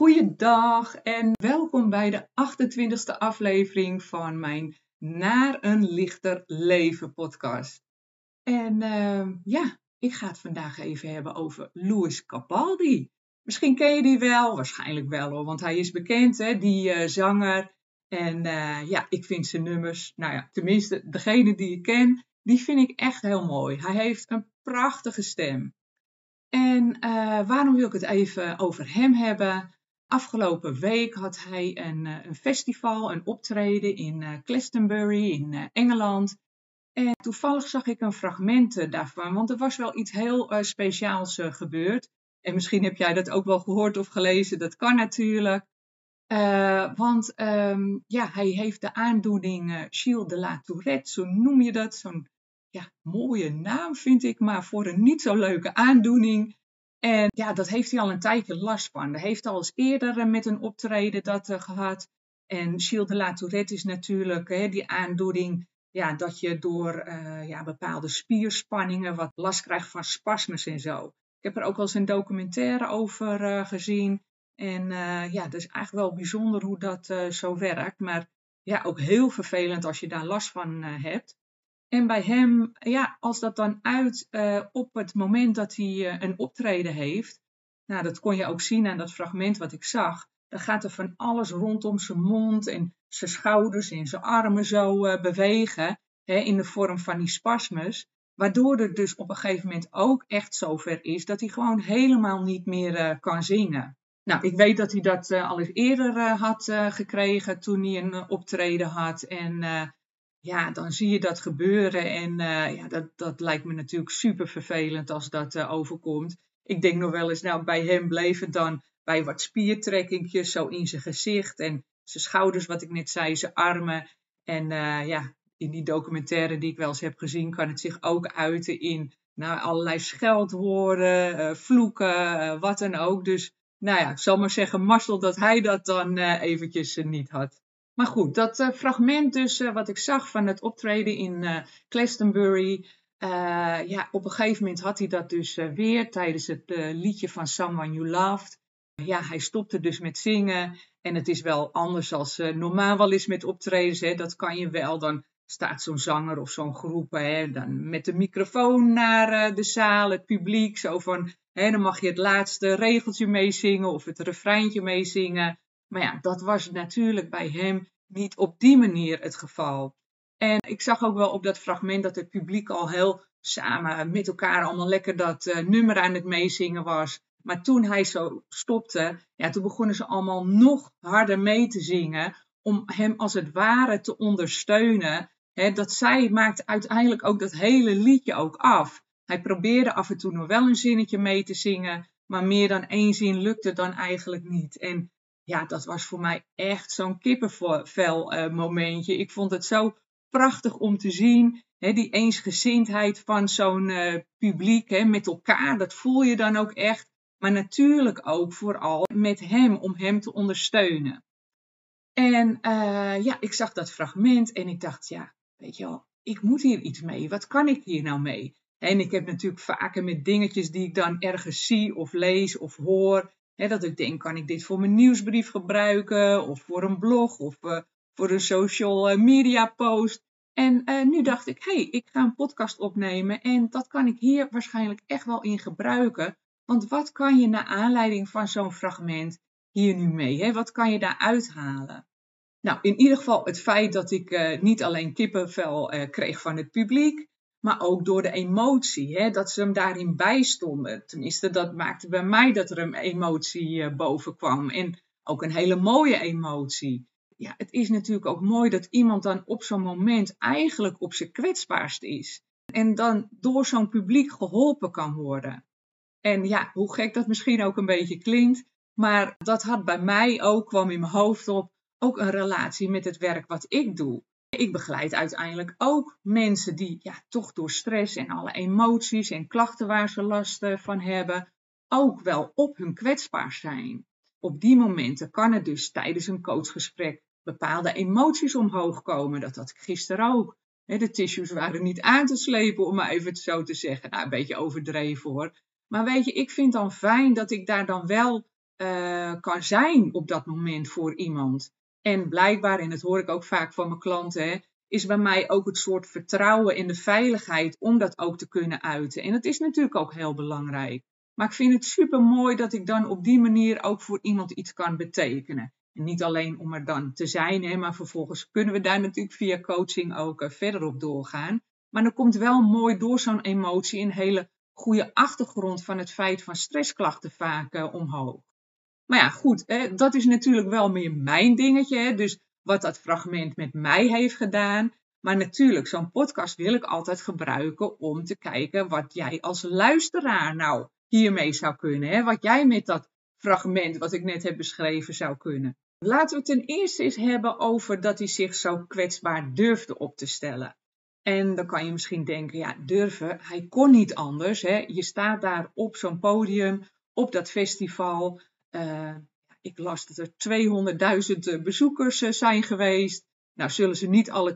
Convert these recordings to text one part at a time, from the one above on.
Goeiedag en welkom bij de 28e aflevering van mijn Naar een lichter leven podcast. En uh, ja, ik ga het vandaag even hebben over Louis Capaldi. Misschien ken je die wel, waarschijnlijk wel hoor, want hij is bekend, hè, die uh, zanger. En uh, ja, ik vind zijn nummers, nou ja, tenminste degene die ik ken, die vind ik echt heel mooi. Hij heeft een prachtige stem. En uh, waarom wil ik het even over hem hebben? Afgelopen week had hij een, eh, een festival, een optreden in uh, Glastonbury in uh, Engeland. En toevallig zag ik een fragment daarvan, want er was wel iets heel speciaals gebeurd. En misschien heb jij dat ook wel gehoord of gelezen, dat kan natuurlijk. want um, ja, hij heeft de aandoening Gilles de la Tourette, zo noem je dat. Zo'n ja, mooie naam vind ik, maar voor een niet zo leuke aandoening. En ja, dat heeft hij al een tijdje last van. Hij heeft al eens eerder eh, met een optreden dat uh, gehad. En Gilles de la Tourette is natuurlijk hè, die aandoening ja, dat je door uh, ja, bepaalde spierspanningen wat last krijgt van spasmes en zo. Ik heb er ook wel eens een documentaire over uh, gezien. En ja, dat is eigenlijk wel bijzonder hoe dat zo werkt. Maar ja, ook heel vervelend als je daar last van hebt. En bij hem, ja, als dat dan uit uh, op het moment dat hij uh, een optreden heeft, nou, dat kon je ook zien aan dat fragment wat ik zag, dan gaat er van alles rondom zijn mond en zijn schouders en zijn armen zo uh, bewegen, hè, in de vorm van die spasmes, waardoor er dus op een gegeven moment ook echt zover is dat hij gewoon helemaal niet meer kan zingen. Nou, ik weet dat hij dat al eens eerder had gekregen toen hij een optreden had en ja, dan zie je dat gebeuren. En uh, ja, dat, dat lijkt me natuurlijk super vervelend als dat uh, overkomt. Ik denk nog wel eens, nou, bij hem bleef het dan bij wat spiertrekkingjes zo in zijn gezicht. En zijn schouders, wat ik net zei, zijn armen. En uh, ja, in die documentaire die ik wel eens heb gezien, kan het zich ook uiten in nou, allerlei scheldwoorden, vloeken, wat dan ook. Dus nou ja, ik zal maar zeggen, Marcel, dat hij dat dan eventjes niet had. Maar goed, dat uh, fragment dus uh, wat ik zag van het optreden in uh, Glastonbury. ja, op een gegeven moment had hij dat dus weer tijdens het liedje van Someone You Loved. Ja, hij stopte dus met zingen. En het is wel anders als normaal wel is met optredens. Hè. Dat kan je wel. Dan staat zo'n zanger of zo'n groep hè, dan met de microfoon naar de zaal, het publiek. Zo van, hè, dan mag je het laatste regeltje meezingen of het refreintje meezingen. Maar ja, dat was natuurlijk bij hem niet op die manier het geval. En ik zag ook wel op dat fragment dat het publiek al heel samen met elkaar allemaal lekker dat uh, nummer aan het meezingen was. Maar toen hij zo stopte, ja, toen begonnen ze allemaal nog harder mee te zingen. Om hem als het ware te ondersteunen. Dat zij maakte uiteindelijk ook dat hele liedje ook af. Hij probeerde af en toe nog wel een zinnetje mee te zingen. Maar meer dan één zin lukte dan eigenlijk niet. En ja, dat was voor mij echt zo'n kippenvel uh, momentje. Ik vond het zo prachtig om te zien. Hè, die eensgezindheid van zo'n uh, publiek hè, met elkaar, dat voel je dan ook echt. Maar natuurlijk ook vooral met hem, om hem te ondersteunen. En uh, ja, ik zag dat fragment en ik dacht, ja, weet je wel, ik moet hier iets mee. Wat kan ik hier nou mee? En ik heb natuurlijk vaker met dingetjes die ik dan ergens zie of lees of hoor, dat ik denk, kan ik dit voor mijn nieuwsbrief gebruiken? Of voor een blog? Of uh, voor een social eh, media post? En uh, nu dacht ik, hé, hey, ik ga een podcast opnemen. En dat kan ik hier waarschijnlijk echt wel in gebruiken. Want wat kan je naar aanleiding van zo'n fragment hier nu mee? Hè? Wat kan je daar uithalen? Nou, in ieder geval het feit dat ik niet alleen kippenvel kreeg van het publiek, maar ook door de emotie, hè, dat ze hem daarin bijstonden. Tenminste, dat maakte bij mij dat er een emotie uh, boven kwam. En ook een hele mooie emotie. Ja, het is natuurlijk ook mooi dat iemand dan op zo'n moment eigenlijk op zijn kwetsbaarst is. En dan door zo'n publiek geholpen kan worden. En ja, hoe gek dat misschien ook een beetje klinkt, Maar dat had bij mij ook, kwam in mijn hoofd op, ook een relatie met het werk wat ik doe. Ik begeleid uiteindelijk ook mensen die ja, toch door stress en alle emoties en klachten waar ze last van hebben, ook wel op hun kwetsbaar zijn. Op die momenten kan er dus tijdens een coachgesprek bepaalde emoties omhoog komen. Dat had ik gisteren ook. De tissues waren niet aan te slepen, om maar even zo te zeggen. Nou, een beetje overdreven hoor. Maar weet je, ik vind dan fijn dat ik daar dan wel uh, kan zijn op dat moment voor iemand. En blijkbaar, en dat hoor ik ook vaak van mijn klanten, is bij mij ook het soort vertrouwen in de veiligheid om dat ook te kunnen uiten. En dat is natuurlijk ook heel belangrijk. Maar ik vind het super mooi dat ik dan op die manier ook voor iemand iets kan betekenen. En niet alleen om er dan te zijn, hè, maar vervolgens kunnen we daar natuurlijk via coaching ook uh, verder op doorgaan. Maar dan komt wel mooi door zo'n emotie een hele goede achtergrond van het feit van stressklachten vaak uh, omhoog. Maar ja, goed, hè, dat is natuurlijk wel meer mijn dingetje. Hè, dus wat dat fragment met mij heeft gedaan. Maar natuurlijk, zo'n podcast wil ik altijd gebruiken om te kijken wat jij als luisteraar nou hiermee zou kunnen. Hè? Wat jij met dat fragment wat ik net heb beschreven zou kunnen. Laten we ten eerste eens hebben over dat hij zich zo kwetsbaar durfde op te stellen. En dan kan je misschien denken, ja, durven, hij kon niet anders. Hè? Je staat daar op zo'n podium, op dat festival. Uh, ik las dat er 200.000 bezoekers uh, zijn geweest. Nou, zullen ze niet alle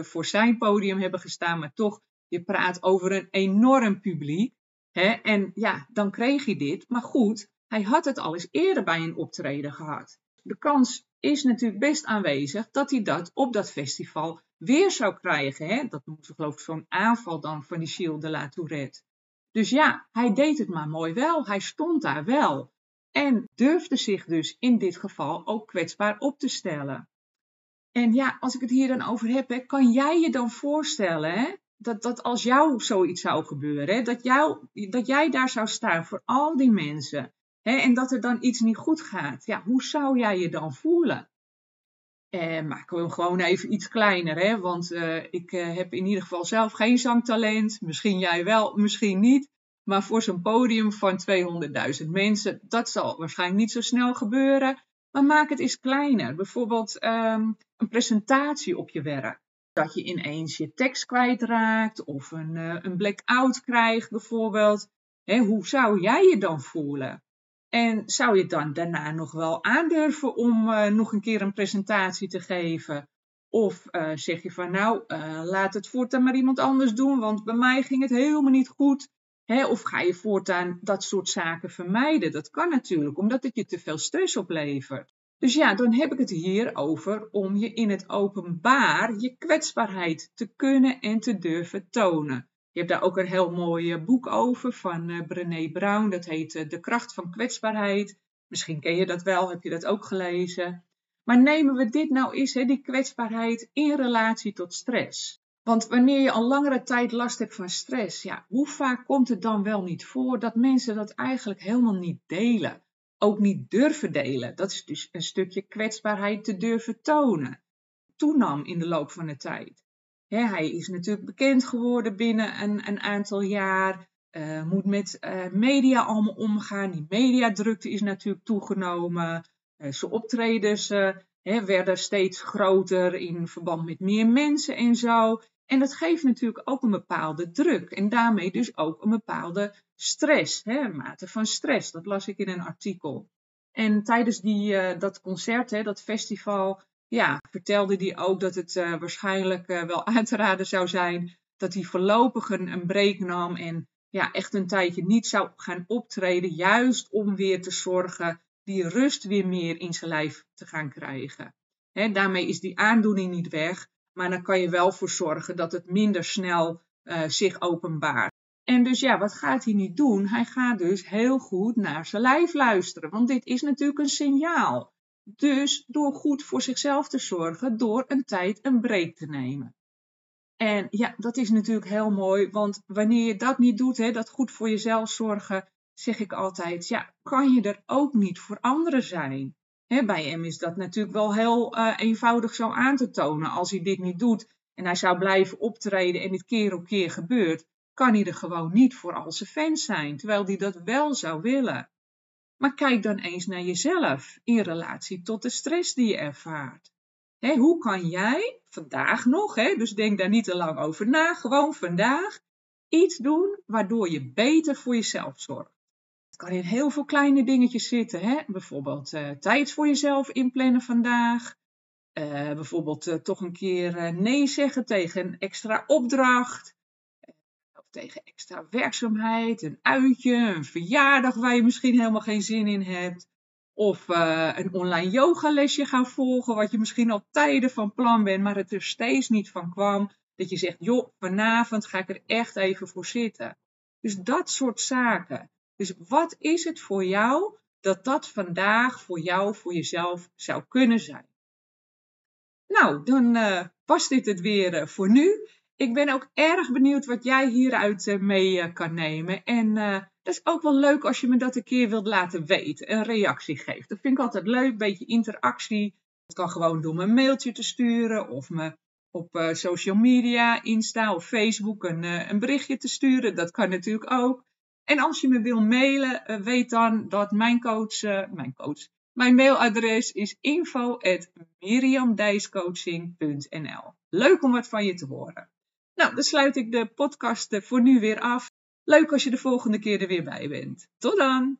200.000 voor zijn podium hebben gestaan, maar toch, je praat over een enorm publiek. Hè? En ja, dan kreeg hij dit. Maar goed, hij had het al eens eerder bij een optreden gehad. De kans is natuurlijk best aanwezig dat hij dat op dat festival weer zou krijgen. Hè? Dat noemt ze geloof ik zo'n aanval dan van die Gilles de la Tourette. Dus ja, hij deed het maar mooi wel. Hij stond daar wel. En durfde zich dus in dit geval ook kwetsbaar op te stellen. En ja, als ik het hier dan over heb, kan jij je dan voorstellen hè, dat, dat als jou zoiets zou gebeuren, hè, dat, jou, dat jij daar zou staan voor al die mensen en dat er dan iets niet goed gaat, ja, hoe zou jij je dan voelen? Eh, maken we hem gewoon even iets kleiner, hè? want uh, ik uh, heb in ieder geval zelf geen zangtalent. Misschien jij wel, misschien niet. Maar voor zo'n podium van 200.000 mensen, dat zal waarschijnlijk niet zo snel gebeuren. Maar maak het eens kleiner. Bijvoorbeeld um, een presentatie op je werk dat je ineens je tekst kwijtraakt of een, uh, een blackout krijgt bijvoorbeeld. hoe zou jij je dan voelen? En zou je dan daarna nog wel aandurven om uh, nog een keer een presentatie te geven? Of uh, zeg je van nou, laat het voortaan maar iemand anders doen, want bij mij ging het helemaal niet goed. Of ga je voortaan dat soort zaken vermijden? Dat kan natuurlijk, omdat het je te veel stress oplevert. Dus ja, dan heb ik het hier over om je in het openbaar je kwetsbaarheid te kunnen en te durven tonen. Je hebt daar ook een heel mooi boek over van uh, Brené Brown. Dat heet uh, De kracht van kwetsbaarheid. Misschien ken je dat wel, heb je dat ook gelezen. Maar nemen we dit nou eens, die kwetsbaarheid in relatie tot stress. Want wanneer je al langere tijd last hebt van stress, ja, hoe vaak komt het dan wel niet voor dat mensen dat eigenlijk helemaal niet delen? ook niet durven delen. Dat is dus een stukje kwetsbaarheid te durven tonen. Toenam in de loop van de tijd. hij is natuurlijk bekend geworden binnen een, een aantal jaar. Uh, moet met uh, media allemaal omgaan. Die mediadrukte is natuurlijk toegenomen. Uh, zijn optredens werden steeds groter in verband met meer mensen en zo. En dat geeft natuurlijk ook een bepaalde druk en daarmee dus ook een bepaalde stress, hè, een mate van stress. Dat las ik in een artikel. En tijdens die, uh, dat concert, hè, dat festival, ja, vertelde hij ook dat het uh, waarschijnlijk uh, wel aan te raden zou zijn dat hij voorlopig een, een break nam en ja, echt een tijdje niet zou gaan optreden, juist om weer te zorgen die rust weer meer in zijn lijf te gaan krijgen. Daarmee is die aandoening niet weg, maar dan kan je wel voor zorgen dat het minder snel uh, zich openbaart. En dus ja, wat gaat hij niet doen? Hij gaat dus heel goed naar zijn lijf luisteren, want dit is natuurlijk een signaal. Dus door goed voor zichzelf te zorgen, door een tijd een break te nemen. En ja, dat is natuurlijk heel mooi, want wanneer je dat niet doet, hè, dat goed voor jezelf zorgen, zeg ik altijd, ja, kan je er ook niet voor anderen zijn bij hem is dat natuurlijk wel heel uh, eenvoudig zo aan te tonen. Als hij dit niet doet en hij zou blijven optreden en dit keer op keer gebeurt, kan hij er gewoon niet voor al zijn fans zijn, terwijl hij dat wel zou willen. Maar kijk dan eens naar jezelf in relatie tot de stress die je ervaart. hoe kan jij vandaag nog, dus denk daar niet te lang over na, gewoon vandaag iets doen waardoor je beter voor jezelf zorgt. Kan in heel veel kleine dingetjes zitten. Bijvoorbeeld uh, tijd voor jezelf inplannen vandaag. Uh, bijvoorbeeld uh, toch een keer nee zeggen tegen een extra opdracht tegen extra werkzaamheid, een uitje, een verjaardag waar je misschien helemaal geen zin in hebt. Of een online yogalesje gaan volgen, wat je misschien al tijden van plan bent, maar het er steeds niet van kwam. Dat je zegt, joh, vanavond ga ik er echt even voor zitten. Dus dat soort zaken. Dus wat is het voor jou dat dat vandaag voor jou, voor jezelf zou kunnen zijn? Nou, dan uh, was dit het weer uh, voor nu ik ben ook erg benieuwd wat jij hieruit eh, mee eh, kan nemen. En dat is ook wel leuk als je me dat een keer wilt laten weten, een reactie geeft. Dat vind ik altijd leuk, een beetje interactie. Het kan gewoon door me een mailtje te sturen of me op social media, Insta of Facebook een, een, berichtje te sturen. Dat kan natuurlijk ook. En als je me wil mailen, weet dan dat mijn coach, mijn coach, mijn mailadres is info.miriamdijscoaching.nl. Leuk om wat van je te horen. Nou, dan sluit ik de podcast voor nu weer af. Leuk als je de volgende keer er weer bij bent. Tot dan!